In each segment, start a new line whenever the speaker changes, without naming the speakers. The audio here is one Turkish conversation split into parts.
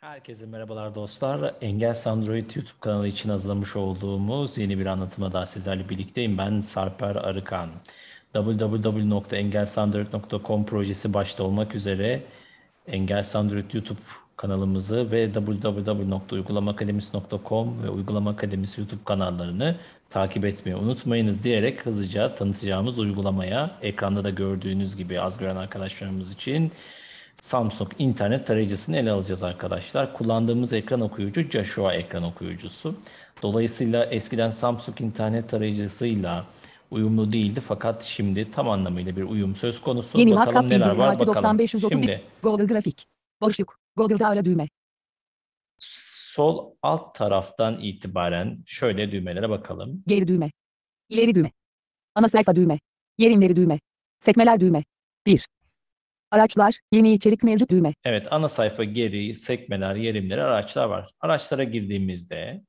Herkese merhabalar dostlar. Engels Android YouTube kanalı için hazırlamış olduğumuz yeni bir anlatıma daha sizlerle birlikteyim. Ben Sarper Arıkan. www.engelsandroid.com projesi başta olmak üzere Engels Android YouTube kanalımızı ve www.uygulamaakademisi.com ve Uygulama Akademisi YouTube kanallarını takip etmeyi unutmayınız diyerek hızlıca tanıtacağımız uygulamaya ekranda da gördüğünüz gibi az gören arkadaşlarımız için Samsung internet tarayıcısını ele alacağız arkadaşlar. Kullandığımız ekran okuyucu Joshua ekran okuyucusu. Dolayısıyla eskiden Samsung internet tarayıcısıyla uyumlu değildi fakat şimdi tam anlamıyla bir uyum söz konusu.
Yeni
bakalım
WhatsApp
neler var bakalım.
9531
Şimdi
Google grafik. Boşluk. Google'da ara düğme.
sol alt taraftan itibaren şöyle düğmelere bakalım.
Geri düğme. İleri düğme. Ana sayfa düğme. Yer inleri düğme. Sekmeler düğme. 1. Araçlar, yeni içerik mevcut düğme.
Evet ana sayfa geri, sekmeler, yerimleri, araçlar var. Araçlara girdiğimizde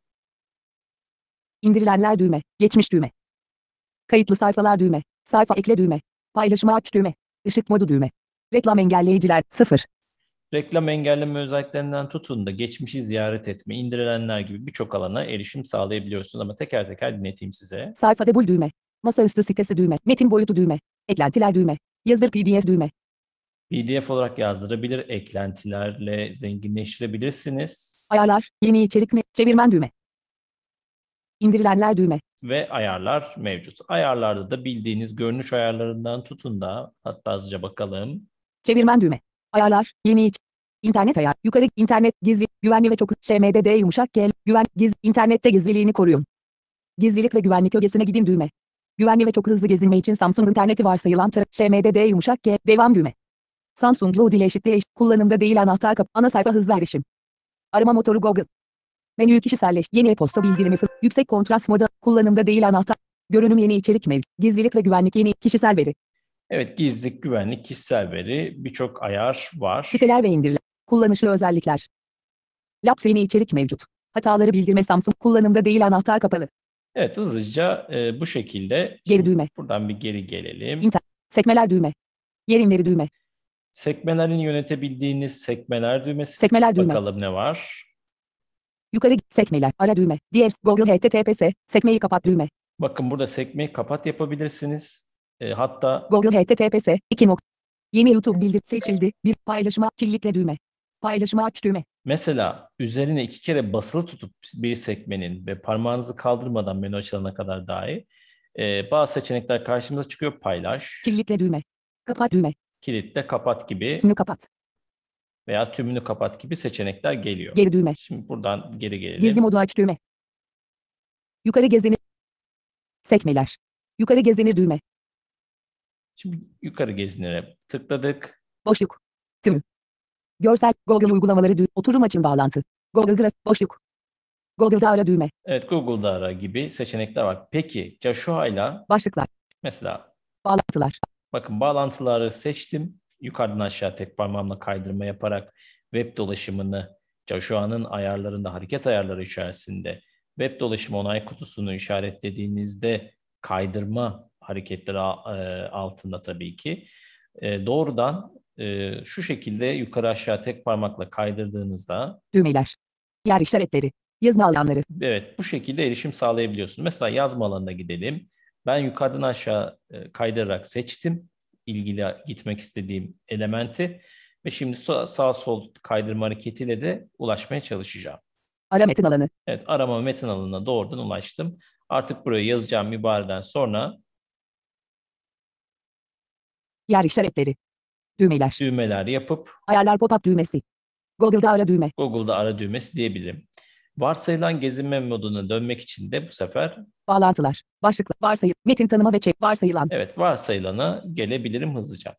İndirilenler düğme. Geçmiş düğme. Kayıtlı sayfalar düğme. Sayfa ekle düğme. Paylaşımı aç düğme. Işık modu düğme. Reklam engelleyiciler 0.
reklam engelleme özelliklerinden tutun da geçmişi ziyaret etme, indirilenler gibi birçok alana erişim sağlayabiliyorsunuz ama teker teker dinleteyim size.
Sayfada bul düğme. Masaüstü sitesi düğme. Metin boyutu düğme. Eklentiler düğme. Yazdır pdf düğme.
PDF olarak yazdırabilir, eklentilerle zenginleştirebilirsiniz
Ayarlar, yeni içerik mi? Çevirmen düğme. İndirilenler düğme.
ve ayarlar mevcut. Ayarlarda da bildiğiniz görünüş ayarlarından tutun da hatta hızlıca bakalım.
Çevirmen düğme. Ayarlar, yeni iç. İnternet ayar. Yukarı internet gizli, güvenli ve çok ŞMDD yumuşak gel. Güven, giz, internette gizliliğini koruyun. Gizlilik ve güvenlik ögesine gidin düğme. Güvenli ve çok hızlı gezinme için Samsung interneti varsayılan tara- ŞMDD yumuşak G, devam düğme. Samsung Load ile eşitli eş, kullanımda değil anahtar kapı, ana sayfa hızlı erişim. Arama motoru Google. Menüyü kişiselleş, yeni e-posta bildirimi yüksek kontrast moda, kullanımda değil anahtar. Görünüm yeni içerik mevcut. Gizlilik ve güvenlik yeni, kişisel veri.
Evet gizlilik, güvenlik, kişisel veri birçok ayar var.
Siteler ve indirilen. Kullanışlı özellikler. Labs yeni içerik mevcut. Hataları bildirme Samsung kullanımda değil anahtar kapalı.
Evet hızlıca e, bu şekilde.
Geri düğme.
Buradan bir geri gelelim.
İnter- Sekmeler düğme. Yer inleri düğme.
Sekmelerin yönetebildiğiniz sekmeler düğmesi.
Sekmeler düğme.
Bakalım ne var?
Yukarı sekmeler. Ara düğme. Diğer Google HTTPS. Sekmeyi kapat düğme.
Bakın burada sekmeyi kapat yapabilirsiniz. E, hatta
Google HTTPS. 2 nokta. Yeni YouTube bildir seçildi. Bir paylaşıma kilitle düğme. Paylaşımı aç düğme.
mesela üzerine iki kere basılı tutup bir sekmenin ve parmağınızı kaldırmadan menü açılana kadar dahi e, bazı seçenekler karşımıza çıkıyor. Paylaş,
Kilitle düğme. Kapat düğme.
Kilitle, kapat gibi
Tümünü kapat.
veya tümünü kapat gibi seçenekler geliyor.
Geri düğme.
Şimdi buradan geri gelelim.
Gizli modu aç düğme. Yukarı gezinir. Sekmeler. Yukarı gezinir düğme.
Şimdi yukarı gezinire tıkladık.
Boşluk. Tümü. Görsel. Google uygulamaları düğme. Oturum açın bağlantı. Google graf. Boşluk. Google'da ara düğme.
Evet Google'da ara gibi seçenekler var. Peki Joshua ile
Başlıklar.
mesela
Bağlantılar.
Bakın bağlantıları seçtim. Yukarıdan aşağı tek parmağımla kaydırma yaparak web dolaşımını Joshua'nın ayarlarında hareket ayarları içerisinde web dolaşımı onay kutusunu işaretlediğinizde kaydırma hareketleri e, altında tabii ki e, doğrudan e, şu şekilde yukarı aşağı tek parmakla kaydırdığınızda
Düğmeler. Yer işaretleri. Yazma alanları.
Evet, bu şekilde erişim sağlayabiliyorsunuz. Mesela yazma alanına gidelim. Ben yukarıdan aşağı e, kaydırarak seçtim ilgili gitmek istediğim elementi ve şimdi sağ, sağ sol kaydırma hareketiyle de ulaşmaya çalışacağım.
Ara metin alanı.
Evet, arama metin alanına doğrudan ulaştım. Artık buraya yazacağım ibareden sonra
Yer işaretleri. Düğmeler.
düğmeler yapıp
Ayarlar pop-up düğmesi. Google'da ara düğme.
Google'da ara düğmesi diyebilirim. Varsayılan gezinme moduna dönmek için de bu sefer
Bağlantılar. Başlıklar. Varsayı. Metin tanıma ve çek. Varsayılan.
Evet, varsayılana gelebilirim hızlıca.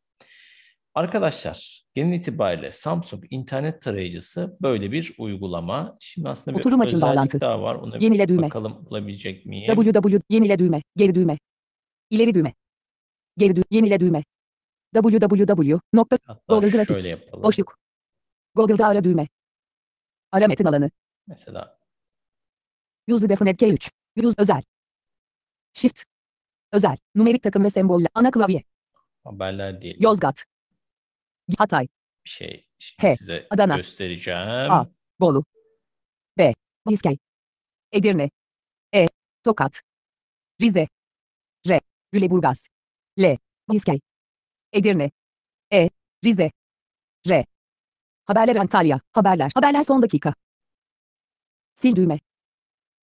Arkadaşlar, genel itibariyle Samsung internet tarayıcısı böyle bir uygulama. Şimdi aslında bir
Oturum açın
özellik
bağlantı.
daha var. Ona
Yenile düğme.
bakalım bulabilecek miyim?
www. Yenile düğme. Geri düğme. İleri düğme. Geri düğme. Yenile düğme. www. Nokta. Google Grafik. Boşluk. Google'da ara düğme. Ara metin alanı.
Mesela
User Definite K3. Use özel. Shift. Özel. Numerik takım ve semboller. Ana klavye.
haberler diyelim.
Yozgat. Hatay.
Bir şey
He,
size
Adana.
göstereceğim.
A. Bolu. B. İskay. Edirne. E. Tokat. Rize. R. Lüleburgaz. L. İskay. Edirne. E. Rize. R. Haberler Antalya. Haberler. Haberler son dakika. Sil düğme.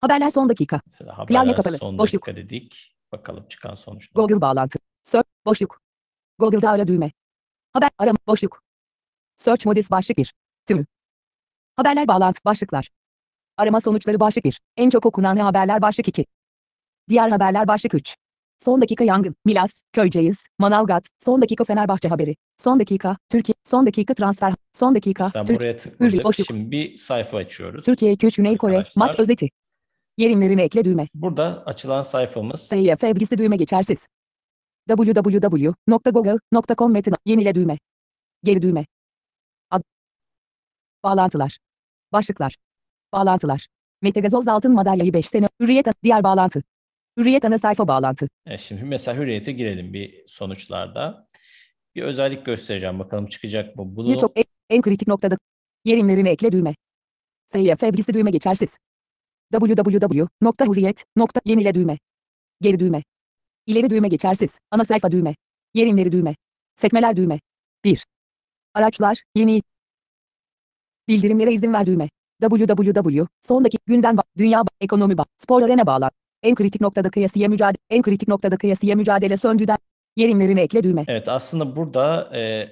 Haberler son dakika.
Mesela
Klavye
haberler
kapalı,
son
boşluk.
dakika dedik. Bakalım çıkan sonuçlar.
Google bağlantı. Search boşluk. Google'da ara düğme. Haber arama boşluk. Search modis başlık 1. Tümü. Haberler bağlantı başlıklar. Arama sonuçları başlık 1. En çok okunan haberler başlık 2. Diğer haberler başlık 3. Son dakika yangın, Milas, Köyceğiz, Manavgat, son dakika Fenerbahçe haberi, son dakika, Türkiye, son dakika transfer, son dakika,
Mesela
Türk,
buraya tıkladık. Şimdi bir sayfa açıyoruz.
Türkiye 2 Güney Kore, maç özeti. Yerimlerini ekle düğme.
Burada açılan sayfamız
SYF bilgisi düğme geçersiz. www.google.com metin yenile düğme. Geri düğme. Ad. Bağlantılar. Başlıklar. Bağlantılar. Mete Gazoz altın madalyayı 5 sene. Hürriyet diğer bağlantı. Hürriyet ana sayfa bağlantı.
E, Şimdi mesela Hürriyet'e girelim bir sonuçlarda. Bir özellik göstereceğim. Bakalım çıkacak mı? Bunu
Birçok en, kritik noktada. Yerimlerini ekle düğme. SYF bilgisi düğme geçersiz. www.hurriyet.yenile düğme. Geri düğme. İleri düğme geçersiz. Ana sayfa düğme. Yerimleri düğme. Sekmeler düğme. 1. Araçlar, yeni. Bildirimlere izin ver düğme. www. Sondaki gündem ba- dünya ekonomi ba- spor arena bağlan. En kritik noktada kıyasıya mücadele. En kritik noktada kıyasıya mücadele söndüden. Yerimlerini ekle düğme.
Evet aslında burada e,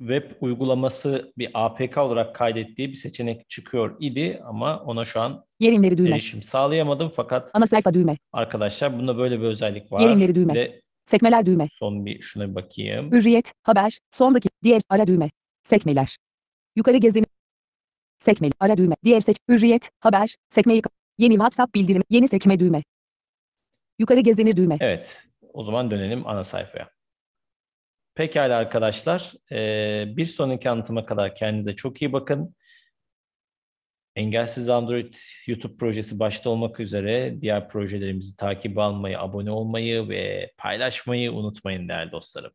web uygulaması bir APK olarak kaydettiği bir seçenek çıkıyor idi ama ona şu an
Yerimleri düğme.
erişim sağlayamadım fakat
Ana sayfa düğme.
arkadaşlar bunda böyle bir özellik var.
Yerimleri düğme.
Ve
Sekmeler düğme.
son bir şuna bir bakayım.
Hürriyet, haber, sondaki, diğer, ara düğme, sekmeler. Yukarı gezin. Sekmeli, ara düğme, diğer seç, hürriyet, haber, sekmeyi, yeni WhatsApp bildirim, yeni sekme düğme. Yukarı gezinir düğme.
Evet, o zaman dönelim ana sayfaya. Pekala arkadaşlar, eee, bir sonraki anlatıma kadar kendinize çok iyi bakın. Engelsiz Android YouTube projesi başta olmak üzere diğer projelerimizi takip almayı, abone olmayı ve paylaşmayı unutmayın değerli dostlarım.